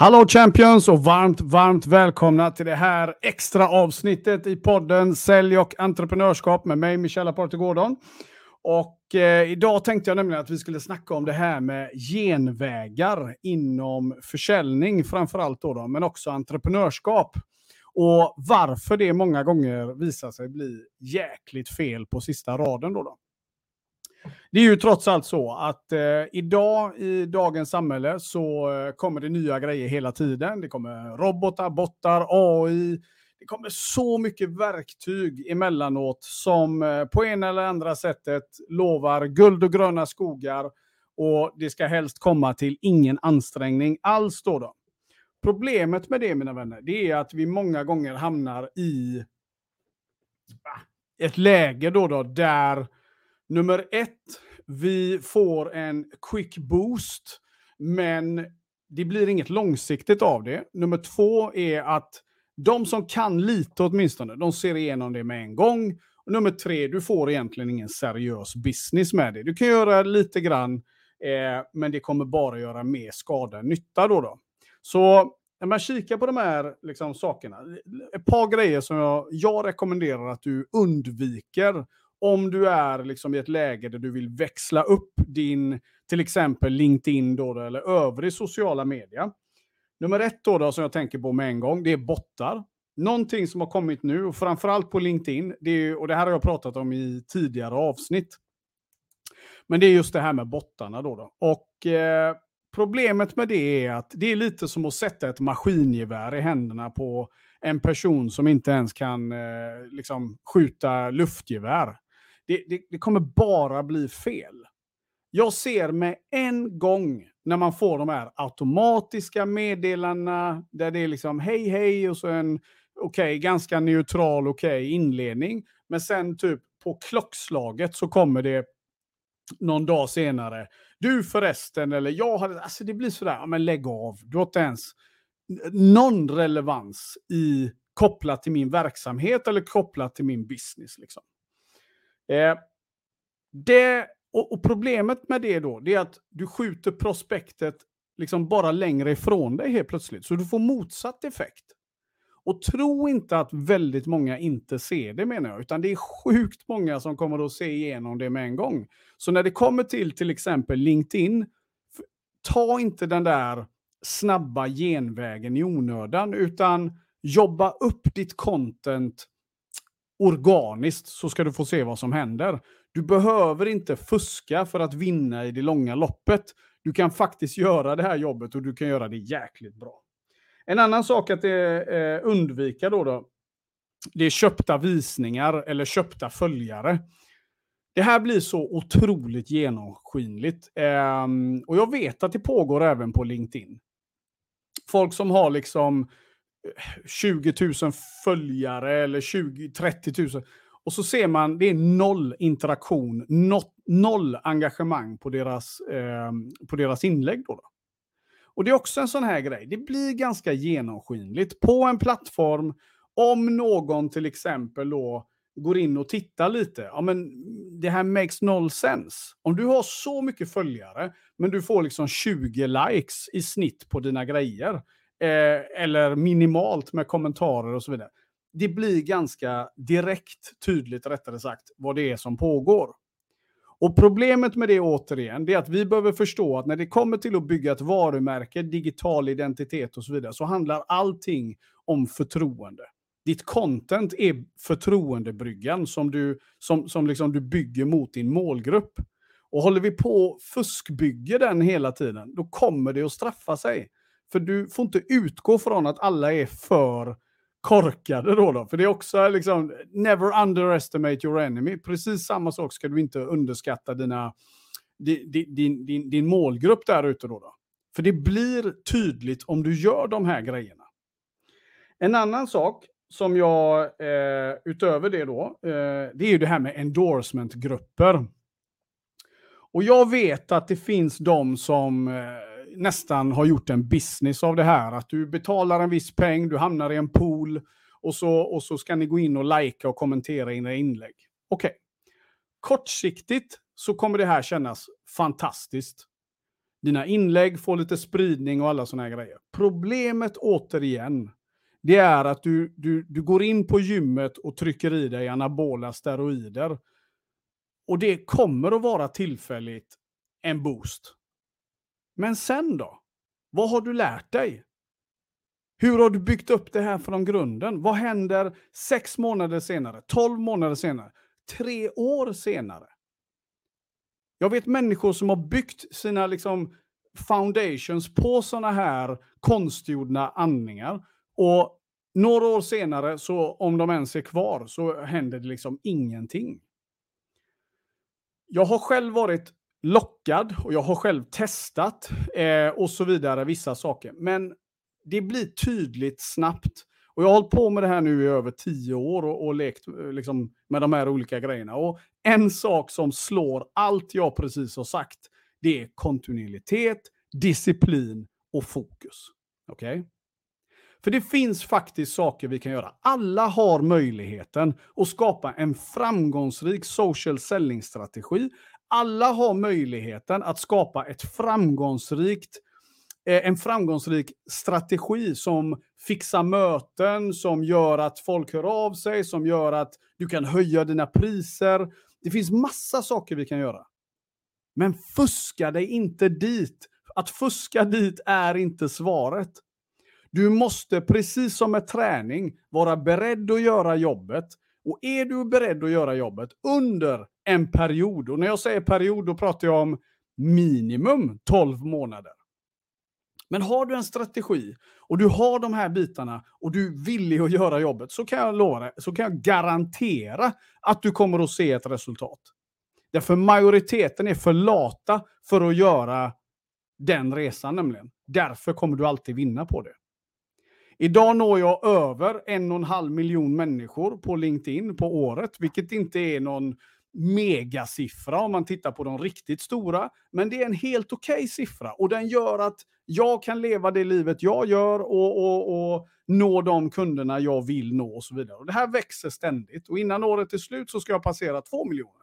Hallå Champions och varmt, varmt välkomna till det här extra avsnittet i podden Sälj och entreprenörskap med mig, Michelle Aparte Gordon. Och eh, idag tänkte jag nämligen att vi skulle snacka om det här med genvägar inom försäljning framförallt då, då men också entreprenörskap. Och varför det många gånger visar sig bli jäkligt fel på sista raden då. då. Det är ju trots allt så att eh, idag i dagens samhälle så eh, kommer det nya grejer hela tiden. Det kommer robotar, bottar, AI. Det kommer så mycket verktyg emellanåt som eh, på ena eller andra sättet lovar guld och gröna skogar och det ska helst komma till ingen ansträngning alls då. då. Problemet med det mina vänner, det är att vi många gånger hamnar i ett läge då, då där Nummer ett, vi får en quick boost, men det blir inget långsiktigt av det. Nummer två är att de som kan lite åtminstone, de ser igenom det med en gång. Och nummer tre, du får egentligen ingen seriös business med det. Du kan göra lite grann, eh, men det kommer bara göra mer skada än nytta. Då, då. Så när man kikar på de här liksom, sakerna, ett par grejer som jag, jag rekommenderar att du undviker om du är liksom i ett läge där du vill växla upp din, till exempel LinkedIn då, eller övrig sociala media. Nummer ett då, då, som jag tänker på med en gång, det är bottar. Någonting som har kommit nu, och framförallt på LinkedIn, det är, och det här har jag pratat om i tidigare avsnitt. Men det är just det här med bottarna då. då. Och eh, problemet med det är att det är lite som att sätta ett maskingevär i händerna på en person som inte ens kan eh, liksom, skjuta luftgevär det, det, det kommer bara bli fel. Jag ser med en gång när man får de här automatiska meddelandena där det är liksom hej hej och så en okej, okay, ganska neutral okej okay, inledning. Men sen typ på klockslaget så kommer det någon dag senare. Du förresten, eller jag hade, alltså det blir sådär, ja, men lägg av. Du har inte ens någon relevans i kopplat till min verksamhet eller kopplat till min business. Liksom. Eh, det, och, och, problemet med det då, det är att du skjuter prospektet liksom bara längre ifrån dig helt plötsligt. Så du får motsatt effekt. Och tro inte att väldigt många inte ser det menar jag, utan det är sjukt många som kommer att se igenom det med en gång. Så när det kommer till till exempel LinkedIn, ta inte den där snabba genvägen i onödan, utan jobba upp ditt content organiskt så ska du få se vad som händer. Du behöver inte fuska för att vinna i det långa loppet. Du kan faktiskt göra det här jobbet och du kan göra det jäkligt bra. En annan sak att eh, undvika då, då, det är köpta visningar eller köpta följare. Det här blir så otroligt genomskinligt. Ehm, och jag vet att det pågår även på LinkedIn. Folk som har liksom 20 000 följare eller 20, 30 000. Och så ser man, det är noll interaktion, not, noll engagemang på deras, eh, på deras inlägg. Då, då. Och det är också en sån här grej, det blir ganska genomskinligt. På en plattform, om någon till exempel då går in och tittar lite, ja men det här makes noll sense. Om du har så mycket följare, men du får liksom 20 likes i snitt på dina grejer, eh, eller minimalt med kommentarer och så vidare. Det blir ganska direkt tydligt, rättare sagt, vad det är som pågår. Och problemet med det återigen, det är att vi behöver förstå att när det kommer till att bygga ett varumärke, digital identitet och så vidare, så handlar allting om förtroende. Ditt content är förtroendebryggan som du, som, som liksom du bygger mot din målgrupp. Och håller vi på och fuskbygger den hela tiden, då kommer det att straffa sig. För du får inte utgå från att alla är för korkade då. då. För det är också liksom, never underestimate your enemy. Precis samma sak ska du inte underskatta dina, din, din, din, din målgrupp där ute då, då. För det blir tydligt om du gör de här grejerna. En annan sak som jag, eh, utöver det då, eh, det är ju det här med endorsementgrupper. Och jag vet att det finns de som eh, nästan har gjort en business av det här. Att du betalar en viss peng, du hamnar i en pool och så, och så ska ni gå in och likea och kommentera era inlägg. Okej. Okay. Kortsiktigt så kommer det här kännas fantastiskt. Dina inlägg får lite spridning och alla sådana här grejer. Problemet återigen, det är att du, du, du går in på gymmet och trycker i dig anabola steroider. Och det kommer att vara tillfälligt en boost. Men sen då? Vad har du lärt dig? Hur har du byggt upp det här från grunden? Vad händer sex månader senare, tolv månader senare, tre år senare? Jag vet människor som har byggt sina liksom, foundations på sådana här konstgjorda andningar. Och några år senare, så om de ens är kvar, så händer det liksom ingenting. Jag har själv varit lockad och jag har själv testat eh, och så vidare, vissa saker. Men det blir tydligt snabbt. Och jag har hållit på med det här nu i över tio år och, och lekt eh, liksom, med de här olika grejerna. Och en sak som slår allt jag precis har sagt, det är kontinuitet, disciplin och fokus. Okej? Okay? För det finns faktiskt saker vi kan göra. Alla har möjligheten att skapa en framgångsrik social selling-strategi. Alla har möjligheten att skapa ett framgångsrikt eh, en framgångsrik strategi som fixar möten, som gör att folk hör av sig, som gör att du kan höja dina priser. Det finns massa saker vi kan göra. Men fuska dig inte dit. Att fuska dit är inte svaret. Du måste, precis som med träning, vara beredd att göra jobbet. Och är du beredd att göra jobbet under en period, och när jag säger period då pratar jag om minimum 12 månader. Men har du en strategi och du har de här bitarna och du är villig att göra jobbet så kan jag lova dig, så kan jag garantera att du kommer att se ett resultat. Därför majoriteten är för lata för att göra den resan nämligen. Därför kommer du alltid vinna på det. Idag når jag över en och en halv miljon människor på LinkedIn på året, vilket inte är någon megasiffra om man tittar på de riktigt stora. Men det är en helt okej okay siffra och den gör att jag kan leva det livet jag gör och, och, och nå de kunderna jag vill nå och så vidare. Och det här växer ständigt och innan året är slut så ska jag passera två miljoner.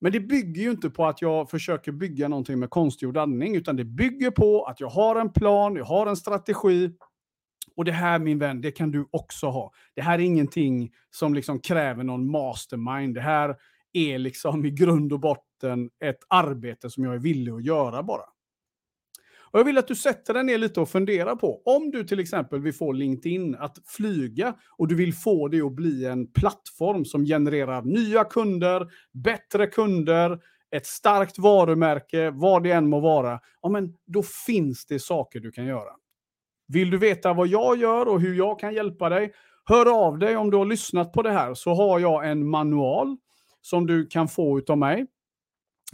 Men det bygger ju inte på att jag försöker bygga någonting med konstgjord andning, utan det bygger på att jag har en plan, jag har en strategi och det här min vän, det kan du också ha. Det här är ingenting som liksom kräver någon mastermind. Det här är liksom i grund och botten ett arbete som jag är villig att göra bara. Och jag vill att du sätter dig ner lite och funderar på, om du till exempel vill få LinkedIn att flyga och du vill få det att bli en plattform som genererar nya kunder, bättre kunder, ett starkt varumärke, vad det än må vara, ja, men då finns det saker du kan göra. Vill du veta vad jag gör och hur jag kan hjälpa dig? Hör av dig om du har lyssnat på det här så har jag en manual som du kan få av mig.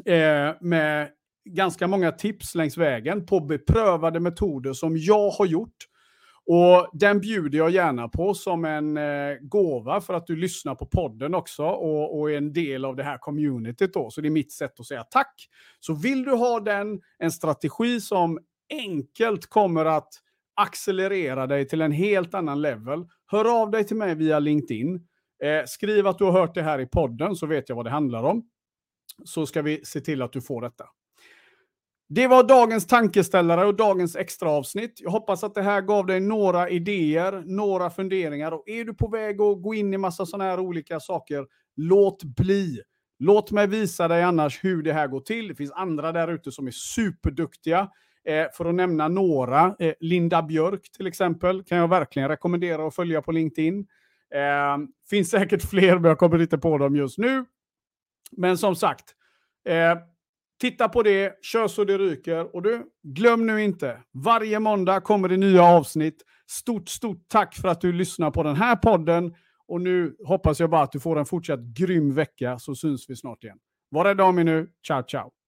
Eh, med ganska många tips längs vägen på beprövade metoder som jag har gjort. Och Den bjuder jag gärna på som en eh, gåva för att du lyssnar på podden också och, och är en del av det här communityt. Då. Så det är mitt sätt att säga tack. Så vill du ha den, en strategi som enkelt kommer att accelerera dig till en helt annan level, hör av dig till mig via LinkedIn. Eh, skriv att du har hört det här i podden så vet jag vad det handlar om. Så ska vi se till att du får detta. Det var dagens tankeställare och dagens extra avsnitt. Jag hoppas att det här gav dig några idéer, några funderingar. Och är du på väg att gå in i massa sådana här olika saker, låt bli. Låt mig visa dig annars hur det här går till. Det finns andra där ute som är superduktiga. Eh, för att nämna några, eh, Linda Björk till exempel, kan jag verkligen rekommendera att följa på LinkedIn. Eh, finns säkert fler, men jag kommer inte på dem just nu. Men som sagt, eh, titta på det, kör så det ryker. Och du, glöm nu inte, varje måndag kommer det nya avsnitt. Stort, stort tack för att du lyssnar på den här podden. Och nu hoppas jag bara att du får en fortsatt grym vecka, så syns vi snart igen. Var rädda om er nu. Ciao, ciao.